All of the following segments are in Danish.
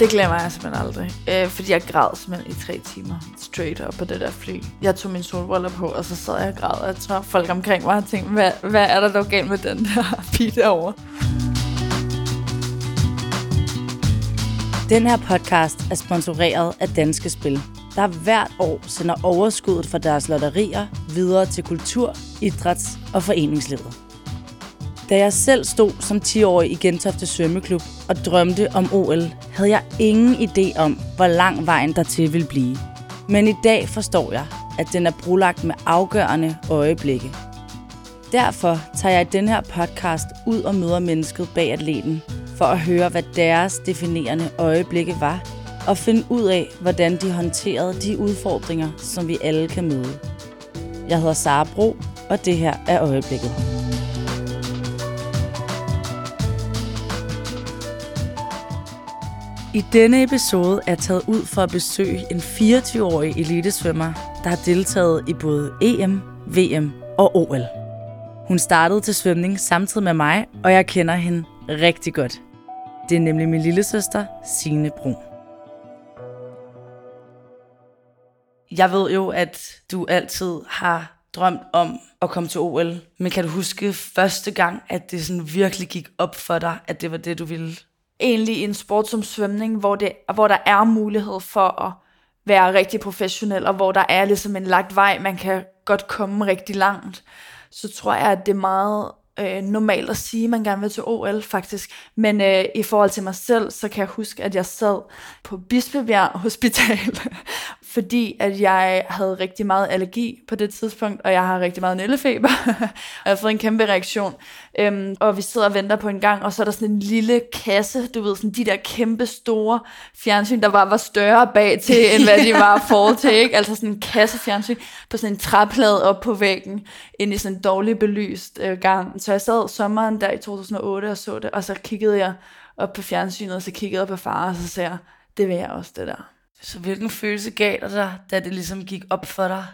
Det glemmer jeg simpelthen aldrig. Øh, fordi jeg græd simpelthen i tre timer straight up på det der fly. Jeg tog min solbriller på, og så sad jeg og græd. Jeg tror, folk omkring mig har tænkt, hvad, hvad er der dog galt med den der pige derovre? Den her podcast er sponsoreret af Danske Spil, der hvert år sender overskuddet fra deres lotterier videre til kultur, idræts- og foreningslivet. Da jeg selv stod som 10-årig i Gentofte Svømmeklub og drømte om OL, havde jeg ingen idé om, hvor lang vejen dertil ville blive. Men i dag forstår jeg, at den er brulagt med afgørende øjeblikke. Derfor tager jeg i den her podcast ud og møder mennesket bag atleten, for at høre, hvad deres definerende øjeblikke var, og finde ud af, hvordan de håndterede de udfordringer, som vi alle kan møde. Jeg hedder Sara Bro, og det her er øjeblikket. I denne episode er jeg taget ud for at besøge en 24-årig elitesvømmer, der har deltaget i både EM, VM og OL. Hun startede til svømning samtidig med mig, og jeg kender hende rigtig godt. Det er nemlig min lille søster, Signe Brun. Jeg ved jo, at du altid har drømt om at komme til OL. Men kan du huske første gang, at det sådan virkelig gik op for dig, at det var det, du ville? Egentlig i en sport som svømning, hvor, det, hvor der er mulighed for at være rigtig professionel, og hvor der er ligesom en lagt vej, man kan godt komme rigtig langt, så tror jeg, at det er meget øh, normalt at sige, at man gerne vil til OL faktisk. Men øh, i forhold til mig selv, så kan jeg huske, at jeg sad på Bispebjerg Hospital, fordi at jeg havde rigtig meget allergi på det tidspunkt, og jeg har rigtig meget nællefeber, og jeg har fået en kæmpe reaktion. Øhm, og vi sidder og venter på en gang, og så er der sådan en lille kasse, du ved, sådan de der kæmpe store fjernsyn, der bare var større bag til, end hvad de var for til, ikke? Altså sådan en kasse fjernsyn på sådan en træplade op på væggen, ind i sådan en dårligt belyst øh, gang. Så jeg sad sommeren der i 2008 og så det, og så kiggede jeg op på fjernsynet, og så kiggede jeg på far, og så sagde jeg, det vil jeg også, det der. Så hvilken følelse gav dig dig, da det ligesom gik op for dig?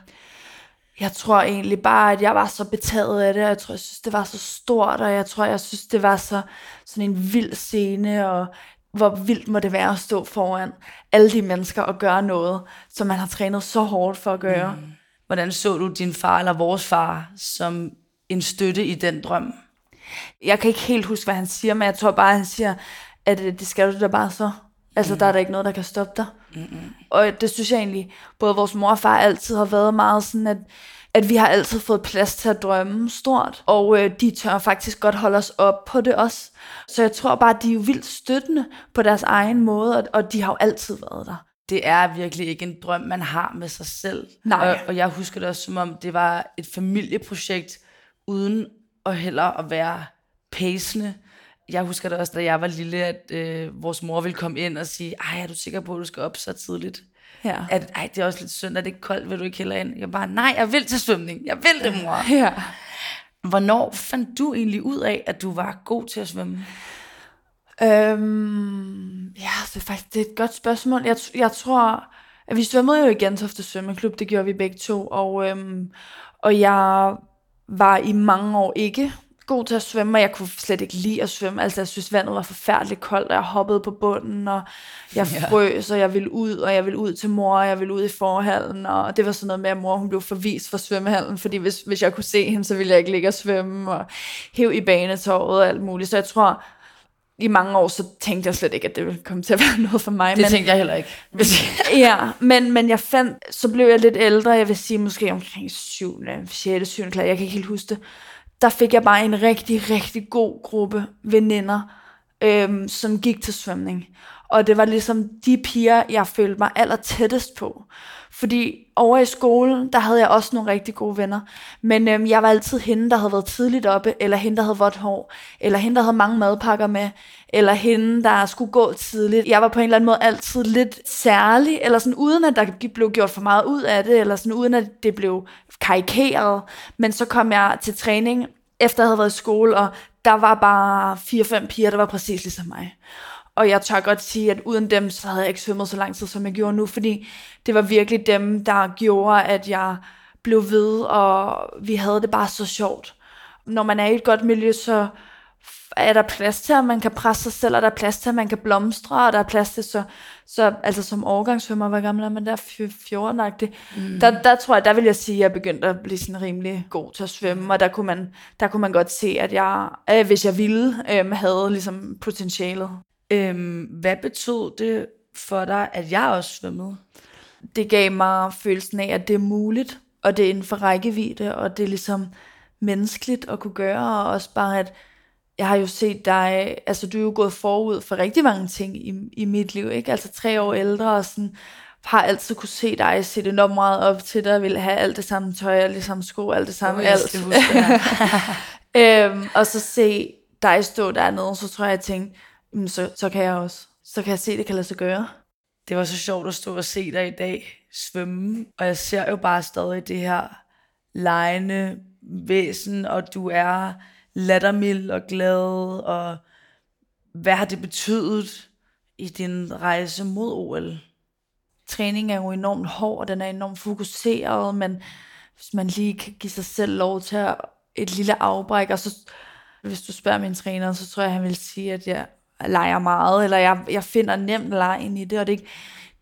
Jeg tror egentlig bare, at jeg var så betaget af det, og jeg tror, jeg synes, det var så stort, og jeg tror, jeg synes, det var så sådan en vild scene, og hvor vildt må det være at stå foran alle de mennesker og gøre noget, som man har trænet så hårdt for at gøre. Mm. Hvordan så du din far eller vores far som en støtte i den drøm? Jeg kan ikke helt huske, hvad han siger, men jeg tror bare, han siger, at øh, det skal du da bare så. Altså, mm. der er der ikke noget, der kan stoppe dig. Mm-hmm. Og det synes jeg egentlig, både vores mor og far altid har været meget sådan, at, at vi har altid fået plads til at drømme stort. Og øh, de tør faktisk godt holde os op på det også. Så jeg tror bare, at de er jo vildt støttende på deres egen måde, og, og de har jo altid været der. Det er virkelig ikke en drøm, man har med sig selv. Nej. Og, og jeg husker det også, som om det var et familieprojekt, uden at heller at være pacende jeg husker det også, da jeg var lille, at øh, vores mor ville komme ind og sige, ej, er du sikker på, at du skal op så tidligt? Ja. At, ej, det er også lidt synd, at det er koldt, vil du ikke heller ind? Jeg bare, nej, jeg vil til svømning. Jeg vil det, mor. Ja. Hvornår fandt du egentlig ud af, at du var god til at svømme? Øhm, ja, det er faktisk det er et godt spørgsmål. Jeg, jeg tror, at vi svømmede jo i Gentofte Svømmeklub, det gjorde vi begge to, og, øhm, og jeg var i mange år ikke god til at svømme, og jeg kunne slet ikke lide at svømme. Altså, jeg synes, vandet var forfærdeligt koldt, og jeg hoppede på bunden, og jeg frøs, og jeg ville ud, og jeg ville ud til mor, og jeg ville ud i forhallen, og det var sådan noget med, at mor hun blev forvist fra svømmehallen, fordi hvis, hvis jeg kunne se hende, så ville jeg ikke ligge og svømme, og hæv i banetåret og alt muligt. Så jeg tror, i mange år, så tænkte jeg slet ikke, at det ville komme til at være noget for mig. Det men, tænkte jeg heller ikke. ja, men, men jeg fandt, så blev jeg lidt ældre, jeg vil sige måske omkring 7. 6. 7. klasse, jeg kan ikke helt huske det der fik jeg bare en rigtig, rigtig god gruppe veninder, øhm, som gik til svømning. Og det var ligesom de piger, jeg følte mig aller tættest på. Fordi over i skolen, der havde jeg også nogle rigtig gode venner. Men øhm, jeg var altid hende, der havde været tidligt oppe, eller hende, der havde vådt hår, eller hende, der havde mange madpakker med, eller hende, der skulle gå tidligt. Jeg var på en eller anden måde altid lidt særlig, eller sådan uden at der blev gjort for meget ud af det, eller sådan uden at det blev karikeret. Men så kom jeg til træning, efter jeg havde været i skole, og der var bare fire-fem piger, der var præcis ligesom mig. Og jeg tør godt sige, at uden dem, så havde jeg ikke svømmet så lang tid, som jeg gjorde nu, fordi det var virkelig dem, der gjorde, at jeg blev ved, og vi havde det bare så sjovt. Når man er i et godt miljø, så er der plads til, at man kan presse sig selv, og der er plads til, at man kan blomstre, og der er plads til, så, så altså som overgangssvømmer, hvor gammel er man der, 14 mm. der, der tror jeg, der vil jeg sige, at jeg begyndte at blive sådan rimelig god til at svømme, og der kunne man, der kunne man godt se, at jeg, øh, hvis jeg ville, øh, havde ligesom potentialet. Øhm, hvad betød det for dig, at jeg også svømmede? Det gav mig følelsen af, at det er muligt, og det er inden for rækkevidde, og det er ligesom menneskeligt at kunne gøre, og også bare, at jeg har jo set dig, altså du er jo gået forud for rigtig mange ting i, i mit liv, ikke? Altså tre år ældre, og sådan, har altid kunne se dig, se det enormt meget op til dig, vil have alt det samme tøj, alle de samme sko, alt det samme, oh, alt. Det huske, ja. øhm, og så se dig stå dernede, så tror jeg, jeg tænkte, så, så kan jeg også. Så kan jeg se, det kan lade sig gøre. Det var så sjovt at stå og se dig i dag svømme, og jeg ser jo bare stadig det her lejende væsen, og du er lattermild og glad, og hvad har det betydet i din rejse mod OL? Træning er jo enormt hård, og den er enormt fokuseret, men hvis man lige kan give sig selv lov til at et lille afbræk, og så hvis du spørger min træner, så tror jeg, han vil sige, at jeg leger meget, eller jeg, jeg finder nemt lejen i det, og det er, ikke,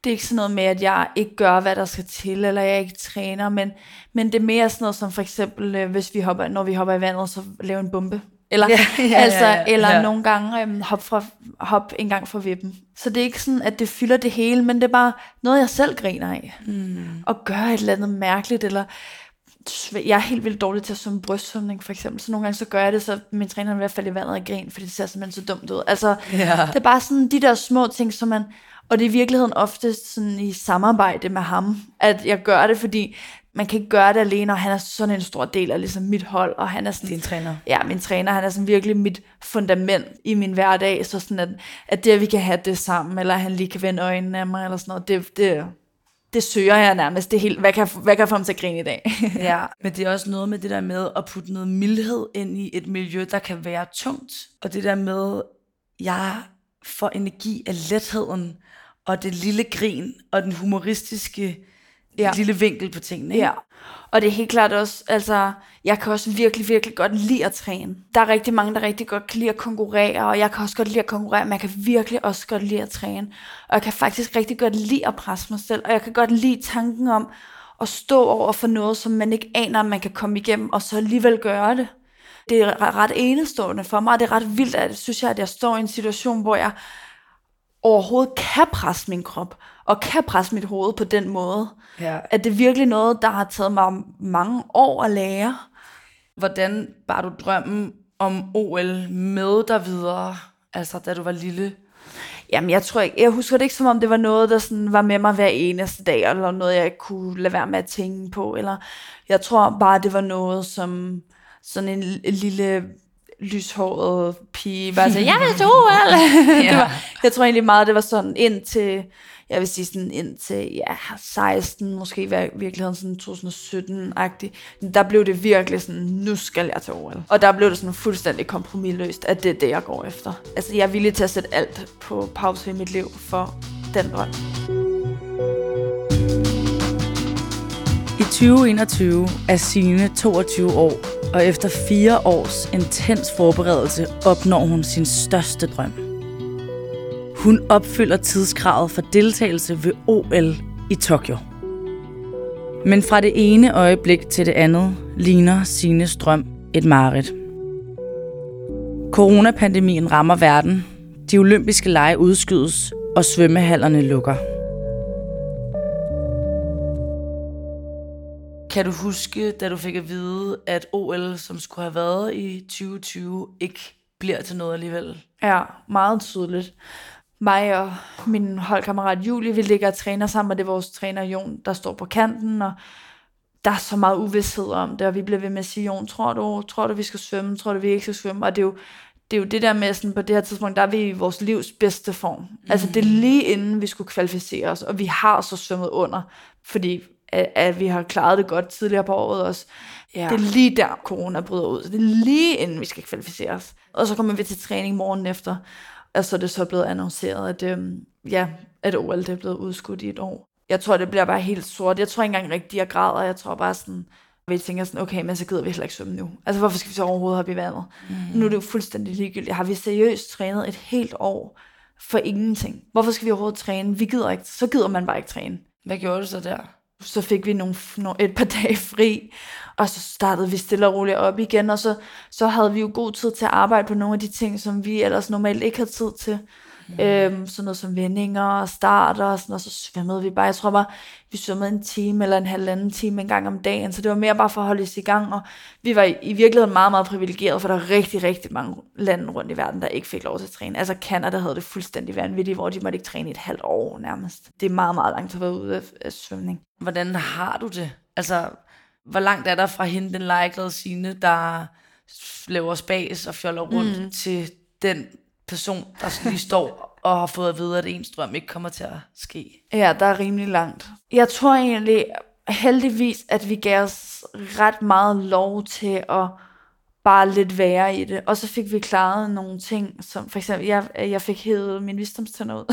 det er ikke sådan noget med, at jeg ikke gør, hvad der skal til, eller jeg ikke træner, men, men det er mere sådan noget som for eksempel, øh, hvis vi hopper, når vi hopper i vandet, så lave en bombe. Eller, ja, ja, altså, ja, ja, eller ja. nogle gange øhm, hop, fra, hop en gang fra vippen. Så det er ikke sådan, at det fylder det hele, men det er bare noget, jeg selv griner af. Mm. Og gøre et eller andet mærkeligt, eller jeg er helt vildt dårlig til at svømme brystsvømning, for eksempel. Så nogle gange så gør jeg det, så min træner er i hvert fald i vandet og grin, fordi det ser simpelthen så dumt ud. Altså, ja. det er bare sådan de der små ting, som man... Og det er i virkeligheden ofte sådan i samarbejde med ham, at jeg gør det, fordi man kan ikke gøre det alene, og han er sådan en stor del af ligesom mit hold, og han er sådan... Din træner. Ja, min træner, han er sådan virkelig mit fundament i min hverdag, så sådan at, at det, at vi kan have det sammen, eller han lige kan vende øjnene af mig, eller sådan noget, det, det, det søger jeg nærmest. Det helt, hvad, kan, hvad kan få ham til at grine i dag? ja, men det er også noget med det der med at putte noget mildhed ind i et miljø, der kan være tungt. Og det der med, jeg får energi af letheden, og det lille grin, og den humoristiske ja. lille vinkel på tingene. Ikke? Ja, og det er helt klart også, altså, jeg kan også virkelig, virkelig godt lide at træne. Der er rigtig mange, der rigtig godt kan lide at konkurrere, og jeg kan også godt lide at konkurrere, men jeg kan virkelig også godt lide at træne. Og jeg kan faktisk rigtig godt lide at presse mig selv, og jeg kan godt lide tanken om at stå over for noget, som man ikke aner, at man kan komme igennem, og så alligevel gøre det. Det er ret enestående for mig, og det er ret vildt, at synes jeg, at jeg står i en situation, hvor jeg overhovedet kan presse min krop, og kan presse mit hoved på den måde. Ja. At det er virkelig noget, der har taget mig mange år at lære. Hvordan bar du drømmen om OL med dig videre, altså da du var lille? Jamen, jeg tror ikke, jeg husker det ikke som om det var noget, der sådan var med mig hver eneste dag, eller noget, jeg ikke kunne lade være med at tænke på, eller jeg tror bare, det var noget, som sådan en, en lille lyshåret pige bare sagde, jeg vil til OL. ja. det var, jeg tror egentlig meget, det var sådan indtil, jeg vil sige sådan indtil ja, 16, måske i virkeligheden sådan 2017-agtig. Der blev det virkelig sådan, nu skal jeg til OL. Og der blev det sådan fuldstændig kompromilløst, at det er det, jeg går efter. Altså jeg er villig til at sætte alt på pause i mit liv for den drøm. I 2021 er Signe 22 år og efter fire års intens forberedelse opnår hun sin største drøm. Hun opfylder tidskravet for deltagelse ved OL i Tokyo. Men fra det ene øjeblik til det andet ligner sine drøm et mareridt. Coronapandemien rammer verden, de olympiske lege udskydes, og svømmehallerne lukker. Kan du huske, da du fik at vide, at OL, som skulle have været i 2020, ikke bliver til noget alligevel? Ja, meget tydeligt. Mig og min holdkammerat Julie, vi ligger og træner sammen, og det er vores træner Jon, der står på kanten, og der er så meget uvidshed om det, og vi bliver ved med at sige, Jon, tror du, tror du, vi skal svømme? Tror du, vi ikke skal svømme? Og det er jo, det er jo det der med, sådan, på det her tidspunkt, der er vi i vores livs bedste form. Mm. Altså det er lige inden vi skulle kvalificere os, og vi har så svømmet under, fordi at, at vi har klaret det godt tidligere på året også. Ja. Det er lige der, corona bryder ud. Det er lige inden vi skal kvalificere os. Og så kommer vi til træning morgen efter, og så er det så blevet annonceret, at, øhm, ja, at OL det er blevet udskudt i et år. Jeg tror, det bliver bare helt sort. Jeg tror ikke engang rigtig, jeg græder. Jeg tror bare sådan, Vi tænker sådan, okay, men så gider vi heller ikke svømme nu. Altså, hvorfor skal vi så overhovedet hoppe i vandet? Mm. Nu er det jo fuldstændig ligegyldigt. Har vi seriøst trænet et helt år for ingenting? Hvorfor skal vi overhovedet træne? Vi gider ikke. Så gider man bare ikke træne. Hvad gjorde du så der? Så fik vi nogle, nogle, et par dage fri, og så startede vi stille og roligt op igen, og så, så havde vi jo god tid til at arbejde på nogle af de ting, som vi ellers normalt ikke havde tid til. Mm. Øhm, sådan noget som vendinger og starter og sådan og så svømmede vi bare. Jeg tror bare, vi svømmede en time eller en halvanden time en gang om dagen, så det var mere bare for at holde os i gang, og vi var i, i virkeligheden meget, meget privilegeret, for der er rigtig, rigtig mange lande rundt i verden, der ikke fik lov til at træne. Altså Canada havde det fuldstændig vanvittigt, hvor de måtte ikke træne i et halvt år nærmest. Det er meget, meget langt at være ude af, af svømning. Hvordan har du det? Altså, hvor langt er der fra hende, den legeglade sine, der laver spas og fjoller rundt, mm. til den person, der lige står og har fået at vide, at ens drøm ikke kommer til at ske. Ja, der er rimelig langt. Jeg tror egentlig heldigvis, at vi gav os ret meget lov til at bare lidt være i det. Og så fik vi klaret nogle ting, som for eksempel, jeg, jeg fik hævet min visdomstænder ud.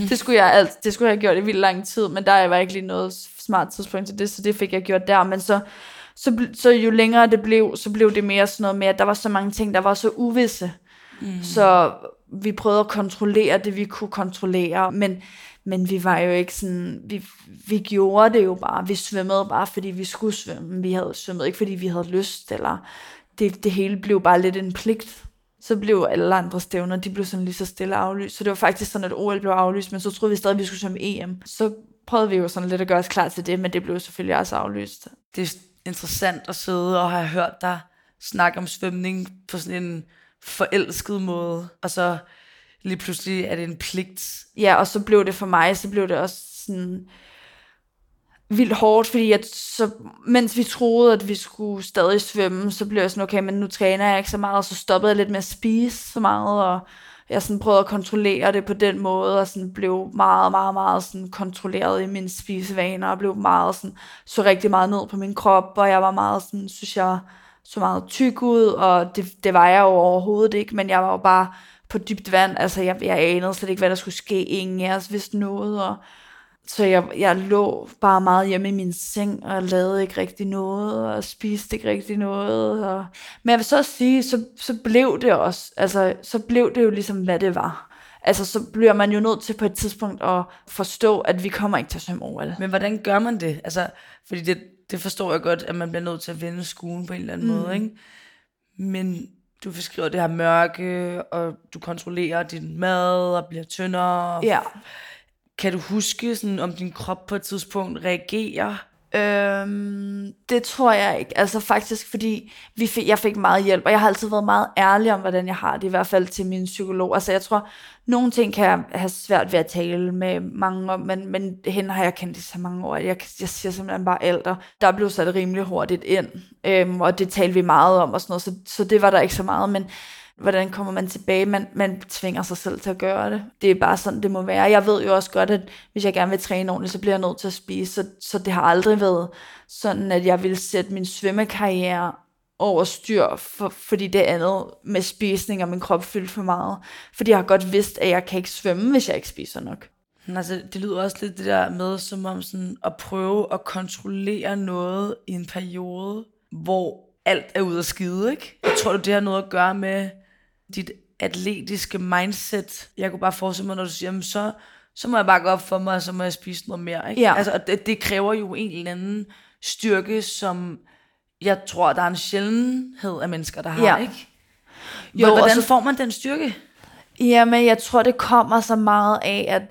mm. det, skulle jeg alt, det skulle jeg have gjort i vildt lang tid, men der var ikke lige noget smart tidspunkt til det, så det fik jeg gjort der. Men så, så, så jo længere det blev, så blev det mere sådan noget med, at der var så mange ting, der var så uvisse. Mm. Så vi prøvede at kontrollere det, vi kunne kontrollere, men, men vi var jo ikke sådan, vi, vi gjorde det jo bare, vi svømmede bare, fordi vi skulle svømme, vi havde svømmet ikke, fordi vi havde lyst, eller det, det hele blev bare lidt en pligt. Så blev alle andre stævner, de blev sådan lige så stille aflyst. Så det var faktisk sådan, at OL blev aflyst, men så troede vi stadig, at vi skulle svømme EM. Så prøvede vi jo sådan lidt at gøre os klar til det, men det blev selvfølgelig også aflyst. Det er interessant at sidde og have hørt dig snakke om svømning på sådan en forelsket måde, og så lige pludselig er det en pligt. Ja, og så blev det for mig, så blev det også sådan vildt hårdt, fordi jeg, så, mens vi troede, at vi skulle stadig svømme, så blev jeg sådan, okay, men nu træner jeg ikke så meget, og så stoppede jeg lidt med at spise så meget, og jeg sådan prøvede at kontrollere det på den måde, og sådan blev meget, meget, meget sådan kontrolleret i mine spisevaner, og blev meget sådan, så rigtig meget ned på min krop, og jeg var meget sådan, synes jeg, så meget tyk ud, og det, det var jeg jo overhovedet ikke, men jeg var jo bare på dybt vand, altså jeg, jeg anede slet ikke, hvad der skulle ske, ingen af os vidste noget, og så jeg, jeg lå bare meget hjemme i min seng, og lavede ikke rigtig noget, og spiste ikke rigtig noget, og... men jeg vil så sige, så, så blev det også, altså så blev det jo ligesom, hvad det var. Altså, så bliver man jo nødt til på et tidspunkt at forstå, at vi kommer ikke til at svømme OL. Men hvordan gør man det? Altså, fordi det, det forstår jeg godt, at man bliver nødt til at vende skuen på en eller anden mm. måde, ikke? Men du beskriver det her mørke, og du kontrollerer din mad, og bliver tyndere. Ja. Kan du huske, sådan, om din krop på et tidspunkt reagerer Øhm, det tror jeg ikke. Altså faktisk, fordi vi fik, jeg fik meget hjælp, og jeg har altid været meget ærlig om, hvordan jeg har det, i hvert fald til min psykolog. Altså jeg tror, nogle ting kan jeg have svært ved at tale med mange om, men, men hende har jeg kendt i så mange år, at jeg, jeg siger simpelthen bare ældre. Der blev sat rimelig hurtigt ind, øhm, og det talte vi meget om og sådan noget, så, så det var der ikke så meget, men hvordan kommer man tilbage? Man, man tvinger sig selv til at gøre det. Det er bare sådan, det må være. Jeg ved jo også godt, at hvis jeg gerne vil træne ordentligt, så bliver jeg nødt til at spise. Så, så det har aldrig været sådan, at jeg vil sætte min svømmekarriere over styr, for, fordi det andet med spisning og min krop fyldt for meget. Fordi jeg har godt vidst, at jeg kan ikke svømme, hvis jeg ikke spiser nok. Altså, det lyder også lidt det der med, som om sådan at prøve at kontrollere noget i en periode, hvor alt er ude af skide, ikke? Jeg tror du, det har noget at gøre med, dit atletiske mindset. Jeg kunne bare forestille mig, når du siger, så, så må jeg bare gå op for mig, og så må jeg spise noget mere. Ikke? Ja. Altså, det, det kræver jo en eller anden styrke, som jeg tror, der er en sjældenhed af mennesker, der har. Ja. Ikke? Jo, Hvordan så, får man den styrke? Jamen, jeg tror, det kommer så meget af, at,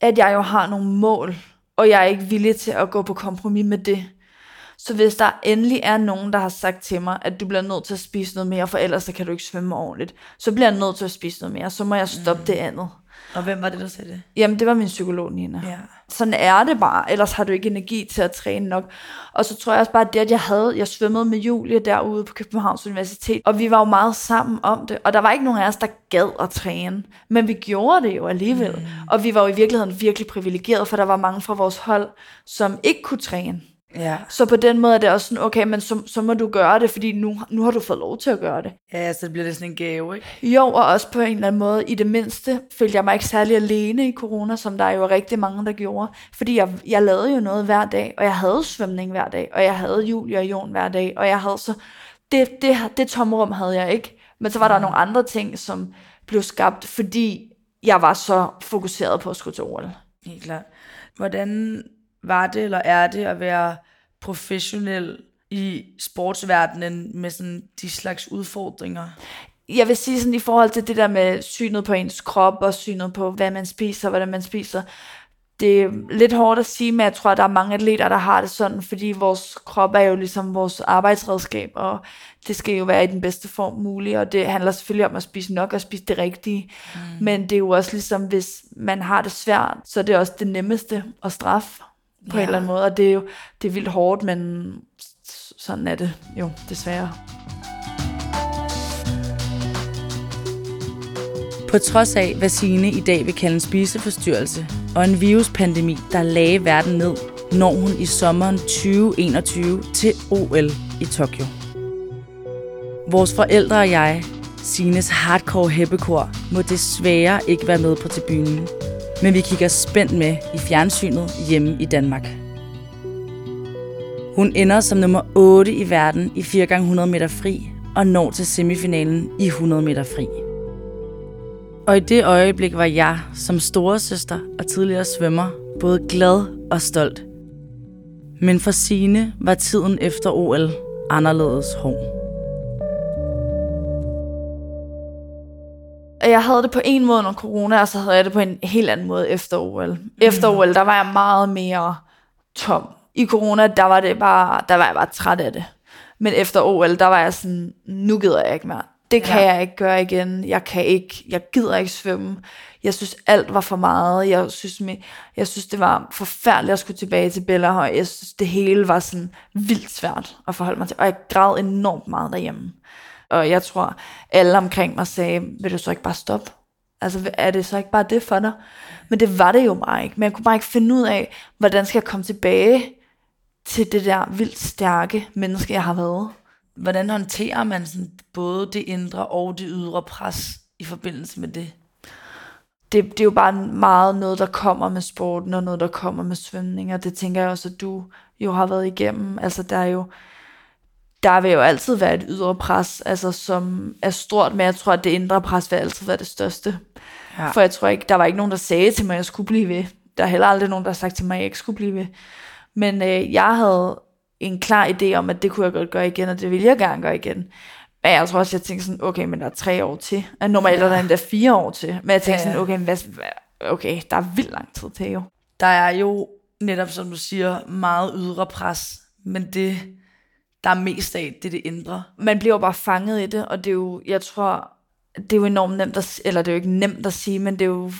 at jeg jo har nogle mål, og jeg er ikke villig til at gå på kompromis med det. Så hvis der endelig er nogen, der har sagt til mig, at du bliver nødt til at spise noget mere, for ellers så kan du ikke svømme ordentligt, så bliver jeg nødt til at spise noget mere, så må jeg stoppe mm. det andet. Og hvem var det, der sagde det? Jamen, det var min psykolog, Nina. Ja. Sådan er det bare, ellers har du ikke energi til at træne nok. Og så tror jeg også bare, at det, at jeg havde, jeg svømmede med Julie derude på Københavns Universitet, og vi var jo meget sammen om det, og der var ikke nogen af os, der gad at træne, men vi gjorde det jo alligevel. Mm. Og vi var jo i virkeligheden virkelig privilegeret, for der var mange fra vores hold, som ikke kunne træne. Ja. Så på den måde er det også sådan, okay, men så, så må du gøre det, fordi nu, nu har du fået lov til at gøre det. Ja, så det bliver det sådan en gave, ikke? Jo, og også på en eller anden måde, i det mindste, følte jeg mig ikke særlig alene i corona, som der er jo rigtig mange, der gjorde. Fordi jeg, jeg lavede jo noget hver dag, og jeg havde svømning hver dag, og jeg havde Julia og Jon hver dag, og jeg havde så... Det, det, det tomrum havde jeg ikke. Men så var der nogle andre ting, som blev skabt, fordi jeg var så fokuseret på at skulle til OL. Helt klart. Hvordan var det, eller er det at være professionel i sportsverdenen med sådan de slags udfordringer? Jeg vil sige sådan i forhold til det der med synet på ens krop og synet på, hvad man spiser, hvordan man spiser. Det er lidt hårdt at sige, men jeg tror, at der er mange atleter, der har det sådan, fordi vores krop er jo ligesom vores arbejdsredskab, og det skal jo være i den bedste form muligt, og det handler selvfølgelig om at spise nok og spise det rigtige. Mm. Men det er jo også ligesom, hvis man har det svært, så er det også det nemmeste at straffe på ja. en eller anden måde, og det er jo det er vildt hårdt, men sådan er det jo desværre. På trods af, hvad Signe i dag vil kalde en spiseforstyrrelse og en viruspandemi, der lagde verden ned, når hun i sommeren 2021 til OL i Tokyo. Vores forældre og jeg, Sines hardcore heppekor, må desværre ikke være med på tribunen, men vi kigger spændt med i fjernsynet hjemme i Danmark. Hun ender som nummer 8 i verden i 4x100 meter fri og når til semifinalen i 100 meter fri. Og i det øjeblik var jeg, som storesøster og tidligere svømmer, både glad og stolt. Men for Sine var tiden efter OL anderledes hård. Jeg havde det på en måde under corona, og så havde jeg det på en helt anden måde efter OL. Efter OL, der var jeg meget mere tom. I corona, der var, det bare, der var jeg bare træt af det. Men efter OL, der var jeg sådan, nu gider jeg ikke mere. Det kan ja. jeg ikke gøre igen. Jeg kan ikke, jeg gider ikke svømme. Jeg synes, alt var for meget. Jeg synes, jeg synes det var forfærdeligt at skulle tilbage til Bellahøj. Jeg synes, det hele var sådan vildt svært at forholde mig til. Og jeg græd enormt meget derhjemme. Og jeg tror, alle omkring mig sagde, vil du så ikke bare stoppe? Altså, er det så ikke bare det for dig? Men det var det jo bare ikke. Men jeg kunne bare ikke finde ud af, hvordan skal jeg komme tilbage til det der vildt stærke menneske, jeg har været. Hvordan håndterer man sådan både det indre og det ydre pres i forbindelse med det? Det, det er jo bare meget noget, der kommer med sporten, og noget, der kommer med svømning, og det tænker jeg også, at du jo har været igennem. Altså, der er jo, der vil jo altid være et ydre pres, altså, som er stort, men jeg tror, at det indre pres vil altid være det største. Ja. For jeg tror ikke, der var ikke nogen, der sagde til mig, at jeg skulle blive ved. Der er heller aldrig nogen, der har sagt til mig, at jeg ikke skulle blive ved. Men øh, jeg havde en klar idé om, at det kunne jeg godt gøre igen, og det ville jeg gerne gøre igen. Men jeg tror også, jeg tænkte sådan, okay, men der er tre år til. Og normalt ja. er der endda fire år til. Men jeg tænkte ja. sådan, okay, hvad, okay, der er vildt lang tid til jo. Der er jo netop, som du siger, meget ydre pres. Men det, der er mest af, det er det indre. Man bliver jo bare fanget i det, og det er jo, jeg tror, det er jo enormt nemt at, eller det er jo ikke nemt at sige, men det er jo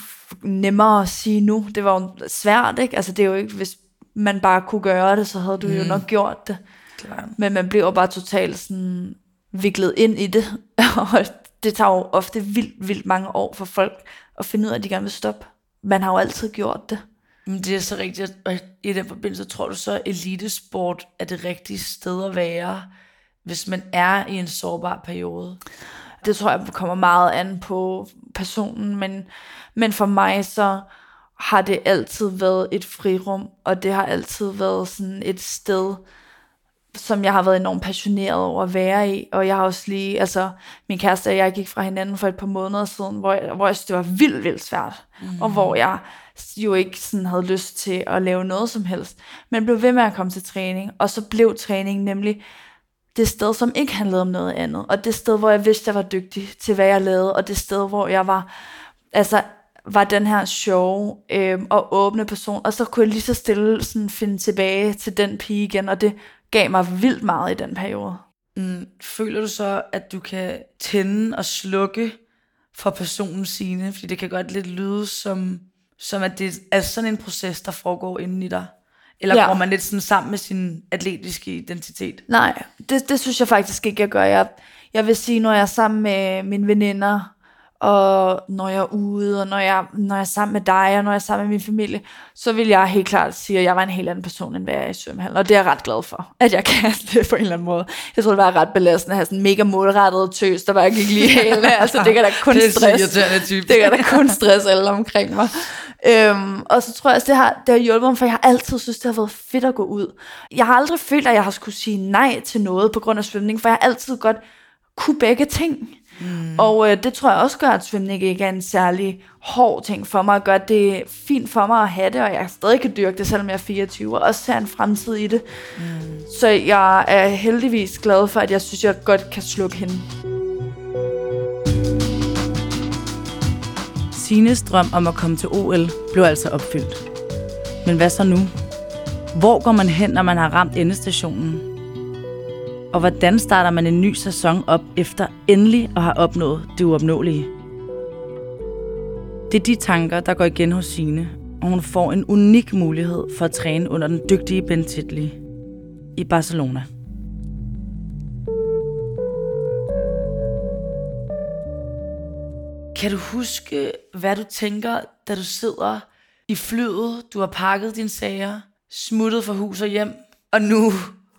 nemmere at sige nu. Det var jo svært, ikke? Altså det er jo ikke, hvis man bare kunne gøre det, så havde du mm. jo nok gjort det. Klar. Men man bliver jo bare totalt sådan viklet ind i det, og det tager jo ofte vildt, vildt mange år for folk at finde ud af, at de gerne vil stoppe. Man har jo altid gjort det. Men det er så rigtigt, og i den forbindelse tror du så, at elitesport er det rigtige sted at være, hvis man er i en sårbar periode? Det tror jeg kommer meget an på personen, men, men for mig så har det altid været et frirum, og det har altid været sådan et sted, som jeg har været enormt passioneret over at være i, og jeg har også lige, altså min kæreste og jeg gik fra hinanden for et par måneder siden, hvor jeg, hvor jeg synes, det var vildt, vildt svært, mm. og hvor jeg jo ikke sådan havde lyst til at lave noget som helst, men blev ved med at komme til træning, og så blev træning nemlig det sted, som ikke handlede om noget andet, og det sted, hvor jeg vidste, jeg var dygtig til, hvad jeg lavede, og det sted, hvor jeg var, altså var den her show øh, og åbne person, og så kunne jeg lige så stille sådan finde tilbage til den pige igen, og det gav mig vildt meget i den periode. Mm, føler du så, at du kan tænde og slukke for personen sine? Fordi det kan godt lidt lyde som, som at det er sådan en proces, der foregår inden i dig. Eller ja. går man lidt sådan sammen med sin atletiske identitet? Nej, det, det synes jeg faktisk ikke, jeg gør. Jeg, jeg vil sige, når jeg er sammen med mine veninder, og når jeg er ude, og når jeg, når jeg er sammen med dig, og når jeg er sammen med min familie, så vil jeg helt klart sige, at jeg var en helt anden person, end hvad jeg er i svømmehallen. Og det er jeg ret glad for, at jeg kan det på en eller anden måde. Jeg tror, det var ret belastende at have sådan en mega målrettet tøs, der bare gik lige helt. altså, det kan da kun Det stress. Det kan da kun stress alle omkring mig. Øhm, og så tror jeg, at det har, det har hjulpet mig, for jeg har altid synes, det har været fedt at gå ud. Jeg har aldrig følt, at jeg har skulle sige nej til noget på grund af svømning, for jeg har altid godt kunne begge ting. Mm. Og øh, det tror jeg også gør, at svømning ikke er en særlig hård ting for mig, at det er fint for mig at have det, og jeg stadig kan dyrke det, selvom jeg er 24, og også ser en fremtid i det. Mm. Så jeg er heldigvis glad for, at jeg synes, jeg godt kan slukke hende. Sines drøm om at komme til OL blev altså opfyldt. Men hvad så nu? Hvor går man hen, når man har ramt endestationen? Og hvordan starter man en ny sæson op efter endelig at have opnået det uopnåelige? Det er de tanker, der går igen hos Sine, og hun får en unik mulighed for at træne under den dygtige Ben Titley i Barcelona. Kan du huske, hvad du tænker, da du sidder i flyet, du har pakket dine sager, smuttet fra hus og hjem, og nu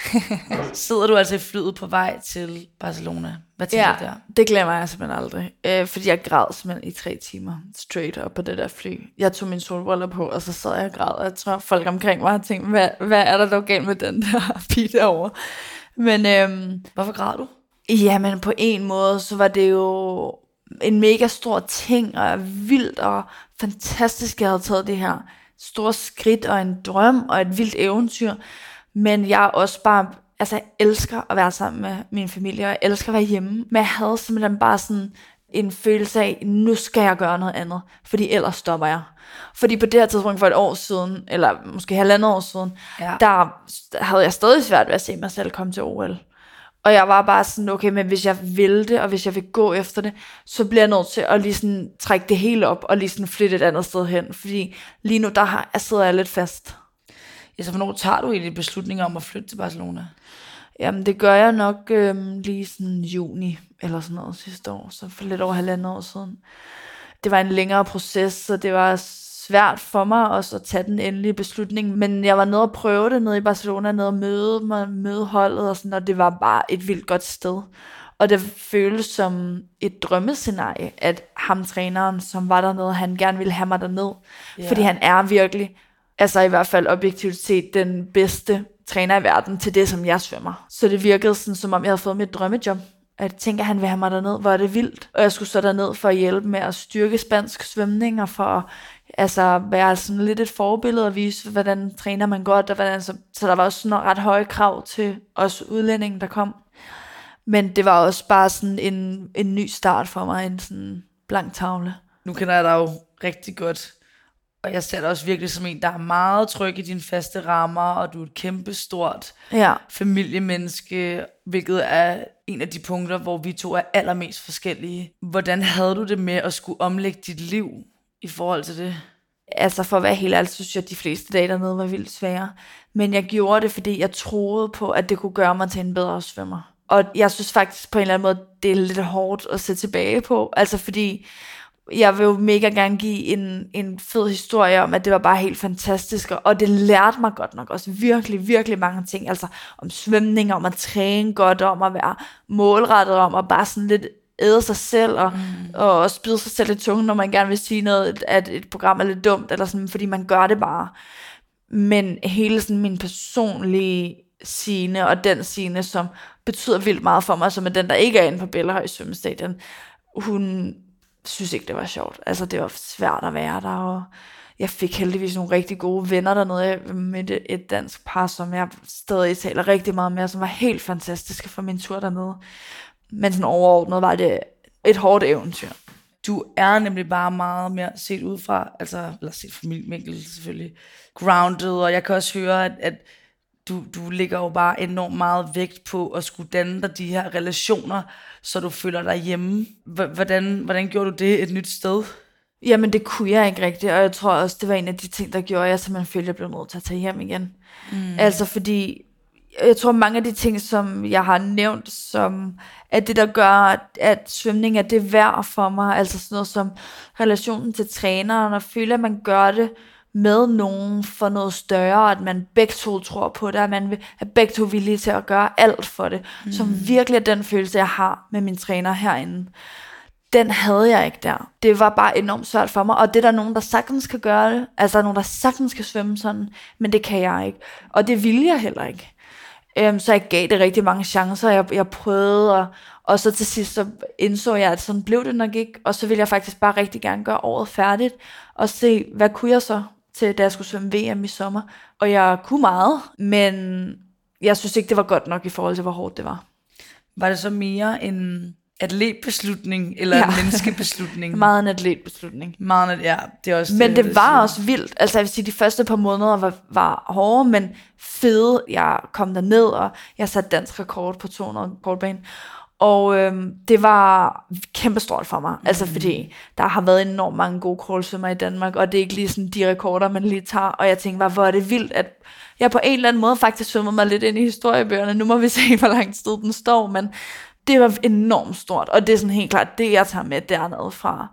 sidder du altså i flyet på vej til Barcelona? Hvad tænker Ja, du der? det glemmer jeg simpelthen aldrig. Øh, fordi jeg græd simpelthen i tre timer straight op på det der fly. Jeg tog min solbriller på, og så sad jeg og græd. Og jeg tror, folk omkring mig har tænkt, hvad, hvad er der dog galt med den der pige derovre? Men øhm, Hvorfor græd du? Jamen på en måde, så var det jo en mega stor ting, og vildt og fantastisk, jeg havde taget det her store skridt og en drøm og et vildt eventyr. Men jeg er også bare, altså jeg elsker at være sammen med min familie, og jeg elsker at være hjemme. Men jeg havde simpelthen bare sådan en følelse af, nu skal jeg gøre noget andet, fordi ellers stopper jeg. Fordi på det her tidspunkt for et år siden, eller måske halvandet år siden, Ja. der havde jeg stadig svært ved at se mig selv komme til OL. Og jeg var bare sådan, okay, men hvis jeg vil det, og hvis jeg vil gå efter det, så bliver jeg nødt til at lige sådan trække det hele op, og lige sådan flytte et andet sted hen. Fordi lige nu, der har, jeg sidder jeg lidt fast. Ja, så hvornår tager du egentlig beslutninger om at flytte til Barcelona? Jamen, det gør jeg nok øhm, lige sådan juni, eller sådan noget sidste år, så for lidt over halvandet år siden. Det var en længere proces, så det var svært for mig også at tage den endelige beslutning, men jeg var nede og prøve det nede i Barcelona, nede og møde mig, møde holdet og sådan, og det var bare et vildt godt sted. Og det føltes som et drømmescenarie, at ham træneren, som var dernede, han gerne ville have mig derned. Yeah. Fordi han er virkelig, altså i hvert fald objektivt set, den bedste træner i verden til det, som jeg svømmer. Så det virkede sådan, som om jeg havde fået mit drømmejob. At jeg tænker, at han vil have mig derned, hvor er det vildt. Og jeg skulle så derned for at hjælpe med at styrke spansk svømning, og for at altså, være sådan lidt et forbillede og vise, hvordan træner man godt. Og hvordan, så, så der var også sådan ret høje krav til os udlændinge, der kom. Men det var også bare sådan en, en ny start for mig, en sådan blank tavle. Nu kender jeg dig jo rigtig godt, og jeg ser dig også virkelig som en, der er meget tryg i dine faste rammer, og du er et kæmpe stort Ja, familiemenneske, hvilket er en af de punkter, hvor vi to er allermest forskellige. Hvordan havde du det med at skulle omlægge dit liv i forhold til det? altså for at være helt ærlig, synes jeg, at de fleste dage dernede var vildt svære. Men jeg gjorde det, fordi jeg troede på, at det kunne gøre mig til en bedre svømmer. Og jeg synes faktisk på en eller anden måde, det er lidt hårdt at se tilbage på. Altså fordi jeg vil jo mega gerne give en, en fed historie om, at det var bare helt fantastisk, og- og det lærte mig godt nok også virkelig, virkelig mange ting, altså om svømning, om at træne godt, om at være målrettet, om at bare sådan lidt æde sig selv, og, mm. og også bide sig selv i tungen, når man gerne vil sige noget, at et program er lidt dumt, eller sådan, fordi man gør det bare. Men hele sådan min personlige scene, og den scene, som betyder vildt meget for mig, som er den, der ikke er inde på Bellehøj Svømmestadion, hun synes ikke, det var sjovt. Altså, det var svært at være der, og jeg fik heldigvis nogle rigtig gode venner dernede. med mødte et dansk par, som jeg stadig taler rigtig meget med, og som var helt fantastiske for min tur dernede. Men sådan overordnet var det et hårdt eventyr. Du er nemlig bare meget mere set ud fra, altså, eller set vinkel selvfølgelig, grounded, og jeg kan også høre, at, at du, du ligger jo bare enormt meget vægt på at skulle danne dig de her relationer, så du føler dig hjemme. H- Hvordan, hvordan gjorde du det et nyt sted? Jamen, det kunne jeg ikke rigtigt, og jeg tror også, det var en af de ting, der gjorde, at jeg simpelthen følte, at jeg blev nødt til at tage hjem igen. Mm. Altså, fordi jeg tror mange af de ting, som jeg har nævnt, som er det, der gør, at svømning er det værd for mig, altså sådan noget som relationen til træneren, og føle, at man gør det med nogen for noget større, at man begge to tror på det, at man er begge to villige til at gøre alt for det, mm. som virkelig er den følelse, jeg har med min træner herinde. Den havde jeg ikke der. Det var bare enormt svært for mig, og det er der nogen, der sagtens kan gøre det. Altså, der er nogen, der sagtens kan svømme sådan, men det kan jeg ikke. Og det vil jeg heller ikke. Øhm, så jeg gav det rigtig mange chancer. Jeg, jeg prøvede, og, og så til sidst så indså jeg, at sådan blev det nok ikke. Og så ville jeg faktisk bare rigtig gerne gøre året færdigt, og se, hvad kunne jeg så til, da jeg skulle svømme VM i sommer. Og jeg kunne meget, men jeg synes ikke, det var godt nok i forhold til, hvor hårdt det var. Var det så mere en atletbeslutning, eller ja. en menneskebeslutning? meget en atletbeslutning. Meget, ja, det er også Men det, det var siger. også vildt. Altså jeg vil sige, de første par måneder var, var hårde, men fede. Jeg kom der ned og jeg satte dansk rekord på 200 kortbane. Og øhm, det var kæmpestort for mig, mm. altså fordi der har været enormt mange gode crawlsvømmer i Danmark, og det er ikke lige sådan de rekorder, man lige tager, og jeg tænkte bare, hvor er det vildt, at jeg på en eller anden måde faktisk svømmer mig lidt ind i historiebøgerne. Nu må vi se, hvor lang tid den står, men det var enormt stort, og det er sådan helt klart det, jeg tager med dernede fra.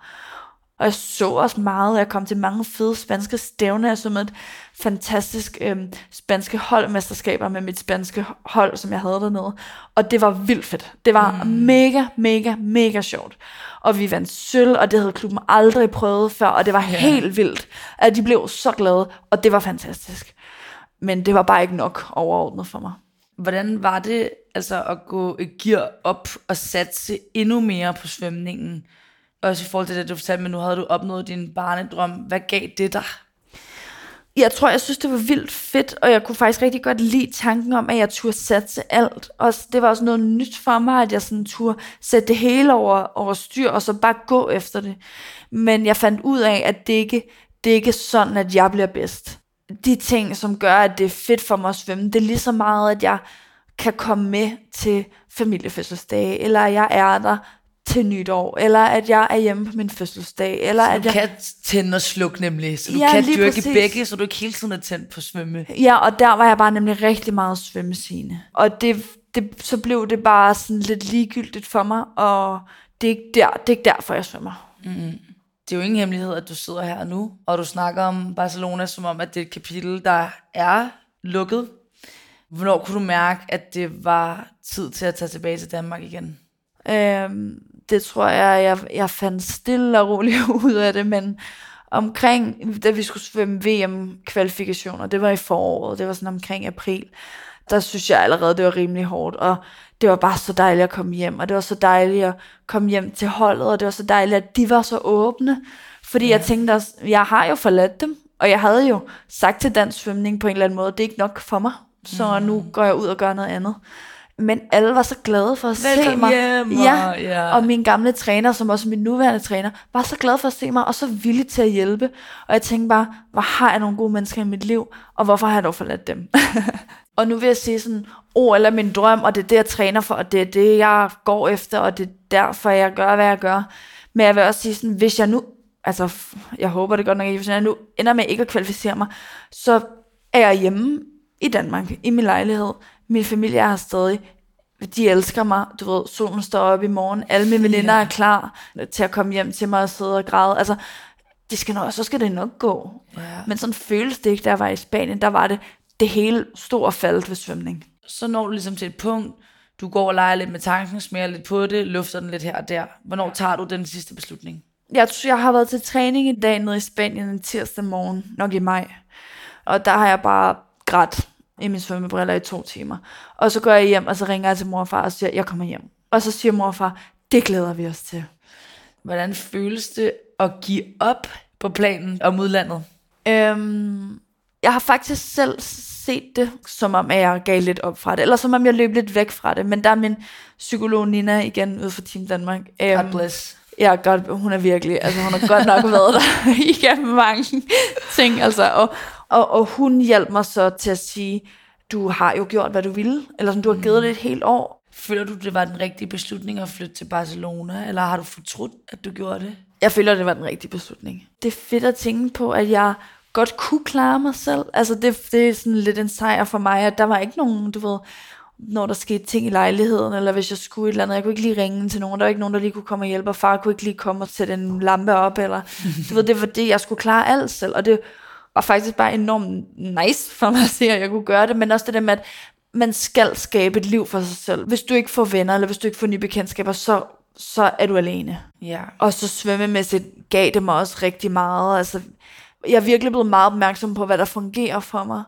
Og jeg så også meget, jeg kom til mange fede spanske stævner, jeg så med et fantastisk øhm, spanske holdmesterskaber med mit spanske hold, som jeg havde dernede. Og det var vildt fedt. Det var mm. mega, mega, mega sjovt. Og vi vandt sølv, og det havde klubben aldrig prøvet før, og det var yeah. helt vildt. At de blev så glade, og det var fantastisk. Men det var bare ikke nok overordnet for mig. Hvordan var det altså at gå et gear op og satse endnu mere på svømningen? Også i forhold til det, du fortalte, men nu havde du opnået din barnedrøm. Hvad gav det dig? Jeg tror, jeg synes, det var vildt fedt, og jeg kunne faktisk rigtig godt lide tanken om, at jeg turde satse alt. Og det var også noget nyt for mig, at jeg sådan turde sætte det hele over, over styr, og så bare gå efter det. Men jeg fandt ud af, at det ikke det er ikke sådan, at jeg bliver bedst de ting, som gør, at det er fedt for mig at svømme, det er lige så meget, at jeg kan komme med til familiefødselsdage, eller jeg er der til nytår, eller at jeg er hjemme på min fødselsdag. Eller så at du jeg... kan tænde og slukke nemlig, så du ja, kan dyrke præcis. begge, så du ikke hele tiden er tændt på svømme. Ja, og der var jeg bare nemlig rigtig meget svømmesine. Og det, det, så blev det bare sådan lidt ligegyldigt for mig, og det er ikke, der, det er ikke derfor, jeg svømmer. Mm det er jo ingen hemmelighed, at du sidder her nu, og du snakker om Barcelona som om, at det er et kapitel, der er lukket. Hvornår kunne du mærke, at det var tid til at tage tilbage til Danmark igen? Øhm, det tror jeg, jeg, jeg fandt stille og roligt ud af det, men omkring, da vi skulle svømme VM-kvalifikationer, det var i foråret, det var sådan omkring april, der synes jeg allerede, det var rimelig hårdt, og det var bare så dejligt at komme hjem, og det var så dejligt at komme hjem til holdet, og det var så dejligt, at de var så åbne, fordi ja. jeg tænkte også, jeg har jo forladt dem, og jeg havde jo sagt til dansk svømning på en eller anden måde, det er ikke nok for mig, så mm. nu går jeg ud og gør noget andet. Men alle var så glade for at Velkommen se mig. Hjem, ja. Og, ja. og min gamle træner, som også min nuværende træner, var så glad for at se mig, og så villig til at hjælpe. Og jeg tænkte bare, hvor har jeg nogle gode mennesker i mit liv, og hvorfor har jeg dog forladt dem? Og nu vil jeg sige sådan, oh, eller min drøm, og det er det, jeg træner for, og det er det, jeg går efter, og det er derfor, jeg gør, hvad jeg gør. Men jeg vil også sige sådan, hvis jeg nu, altså jeg håber det godt nok ikke, hvis jeg nu ender med ikke at kvalificere mig, så er jeg hjemme i Danmark, i min lejlighed. Min familie er stadig. De elsker mig. Du ved, solen står op i morgen. Alle mine veninder er klar til at komme hjem til mig og sidde og græde. Altså, det skal nok, så skal det nok gå. Ja. Men sådan føles det ikke, da jeg var i Spanien. Der var det, det hele stod og faldt ved svømning. Så når du ligesom til et punkt, du går og leger lidt med tanken, smager lidt på det, lufter den lidt her og der. Hvornår tager du den sidste beslutning? Jeg, jeg har været til træning i dag nede i Spanien en tirsdag morgen, nok i maj. Og der har jeg bare grædt i mine svømmebriller i to timer. Og så går jeg hjem, og så ringer jeg til mor og far og siger, jeg kommer hjem. Og så siger mor og far, det glæder vi os til. Hvordan føles det at give op på planen om udlandet? Øhm, jeg har faktisk selv set det, som om at jeg gav lidt op fra det, eller som om jeg løb lidt væk fra det, men der er min psykolog Nina igen ude fra Team Danmark. Um, God bless. Ja, godt, hun er virkelig, altså hun har godt nok været der igennem mange ting, altså, og, og, og hun hjalp mig så til at sige, du har jo gjort, hvad du ville, eller sådan, du har givet det et helt år. Føler du, det var den rigtige beslutning at flytte til Barcelona, eller har du fortrudt, at du gjorde det? Jeg føler, det var den rigtige beslutning. Det er fedt at tænke på, at jeg godt kunne klare mig selv. Altså det, det er sådan lidt en sejr for mig, at der var ikke nogen, du ved, når der skete ting i lejligheden, eller hvis jeg skulle et eller andet. Jeg kunne ikke lige ringe til nogen. Der var ikke nogen, der lige kunne komme og hjælpe, og far kunne ikke lige komme og sætte en lampe op, eller du ved, det var det, jeg skulle klare alt selv, og det var faktisk bare enormt nice for mig at se, at jeg kunne gøre det, men også det der med, at man skal skabe et liv for sig selv. Hvis du ikke får venner, eller hvis du ikke får nye bekendtskaber, så, så er du alene. Ja. Og så svømmemæssigt gav det mig også rigtig meget. Altså, jeg er virkelig blevet meget opmærksom på, hvad der fungerer for mig.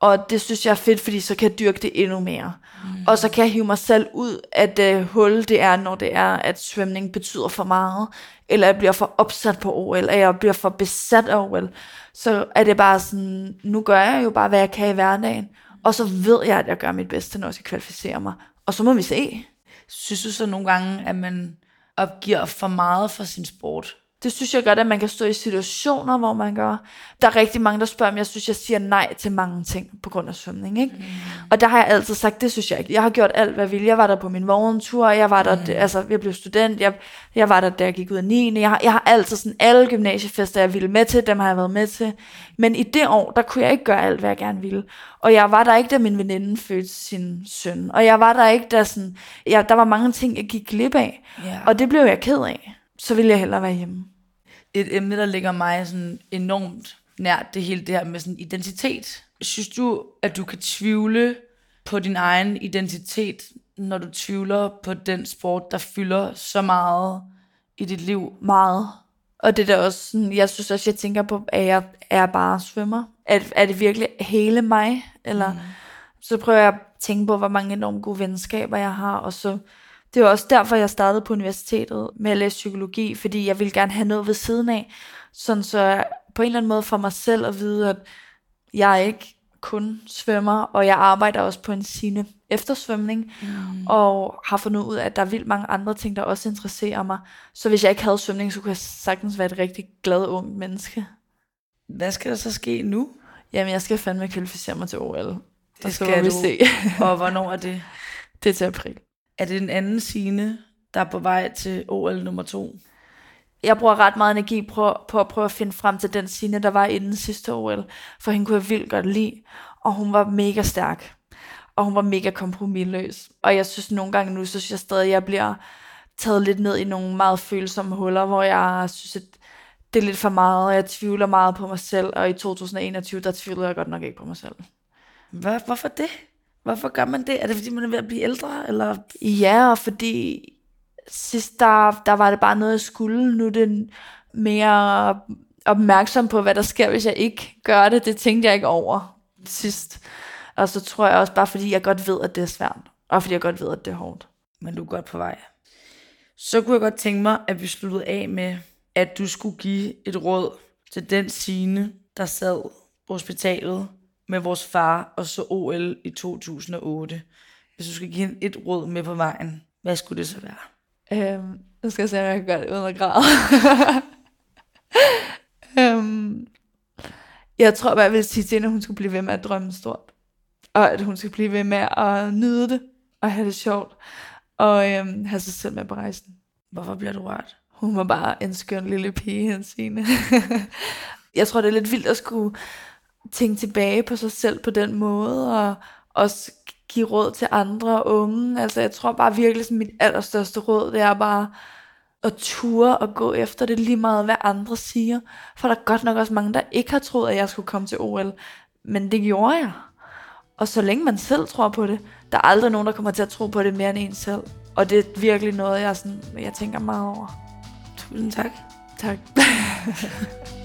Og det synes jeg er fedt, fordi så kan jeg dyrke det endnu mere. Mm. Og så kan jeg hive mig selv ud af det øh, hul, det er, når det er, at svømning betyder for meget. Eller jeg bliver for opsat på OL, eller jeg bliver for besat af OL. Så er det bare sådan, nu gør jeg jo bare, hvad jeg kan i hverdagen. Og så ved jeg, at jeg gør mit bedste, når jeg skal kvalificere mig. Og så må vi se. Synes du så nogle gange, at man opgiver for meget for sin sport? Det synes jeg godt, at man kan stå i situationer, hvor man gør. Der er rigtig mange, der spørger, om jeg synes, jeg siger nej til mange ting på grund af svømning. Ikke? Mm. Og der har jeg altid sagt, det synes jeg ikke. Jeg har gjort alt, hvad jeg ville. Jeg var der på min morgentur, jeg var der, mm. altså jeg blev student, jeg, jeg var der, da jeg gik ud af 9. Jeg har, jeg har altid sådan alle gymnasiefester, jeg ville med til, dem har jeg været med til. Men i det år, der kunne jeg ikke gøre alt, hvad jeg gerne ville. Og jeg var der ikke, da min veninde fødte sin søn. Og jeg var der ikke, da sådan, jeg, der var mange ting, jeg gik glip af. Yeah. Og det blev jeg ked af så ville jeg hellere være hjemme. Et emne, der ligger mig sådan enormt nært, det hele det her med sådan identitet. Synes du, at du kan tvivle på din egen identitet, når du tvivler på den sport, der fylder så meget i dit liv? Meget. Og det der også sådan, jeg synes også, jeg tænker på, at jeg er bare svømmer. Er, er det virkelig hele mig? Eller mm. så prøver jeg at tænke på, hvor mange enormt gode venskaber jeg har, og så det var også derfor, jeg startede på universitetet med at læse psykologi, fordi jeg ville gerne have noget ved siden af, sådan så jeg på en eller anden måde for mig selv at vide, at jeg ikke kun svømmer, og jeg arbejder også på en sine eftersvømning, mm. og har fundet ud af, at der er vildt mange andre ting, der også interesserer mig. Så hvis jeg ikke havde svømning, så kunne jeg sagtens være et rigtig glad ung menneske. Hvad skal der så ske nu? Jamen, jeg skal fandme kvalificere mig til OL. Det skal vi du. se. og hvornår er det? Det er til april. Er det en anden sine, der er på vej til OL nummer to? Jeg bruger ret meget energi på, på at prøve at finde frem til den sine, der var inden sidste OL. For hende kunne jeg vildt godt lide. Og hun var mega stærk. Og hun var mega kompromilløs. Og jeg synes nogle gange nu, så synes jeg stadig, at jeg bliver taget lidt ned i nogle meget følsomme huller, hvor jeg synes, at det er lidt for meget, og jeg tvivler meget på mig selv, og i 2021, der tvivler jeg godt nok ikke på mig selv. Hvad, hvorfor det? Hvorfor gør man det? Er det fordi, man er ved at blive ældre? Eller? Ja, og fordi sidst der, der var det bare noget, jeg skulle. Nu er det mere opmærksom på, hvad der sker, hvis jeg ikke gør det. Det tænkte jeg ikke over sidst. Og så tror jeg også bare, fordi jeg godt ved, at det er svært. Og fordi jeg godt ved, at det er hårdt. Men du er godt på vej. Så kunne jeg godt tænke mig, at vi sluttede af med, at du skulle give et råd til den sine, der sad på hospitalet med vores far og så OL i 2008. Hvis du skal give et råd med på vejen, hvad skulle det så være? Øhm, nu skal jeg se, om jeg kan gøre det uden at græde. øhm, jeg tror bare, jeg vil sige til hende, at hun skulle blive ved med at drømme stort. Og at hun skal blive ved med at nyde det, og have det sjovt, og øhm, have sig selv med på rejsen. Hvorfor bliver du rørt? Hun var bare en skøn lille pige, han sine. jeg tror, det er lidt vildt at skulle tænke tilbage på sig selv på den måde, og også give råd til andre unge. Altså jeg tror bare virkelig, at mit allerstørste råd, det er bare at ture og gå efter det lige meget, hvad andre siger. For der er godt nok også mange, der ikke har troet, at jeg skulle komme til OL. Men det gjorde jeg. Og så længe man selv tror på det, der er aldrig nogen, der kommer til at tro på det mere end en selv. Og det er virkelig noget, jeg, sådan, jeg tænker meget over. Tusind tak. Tak.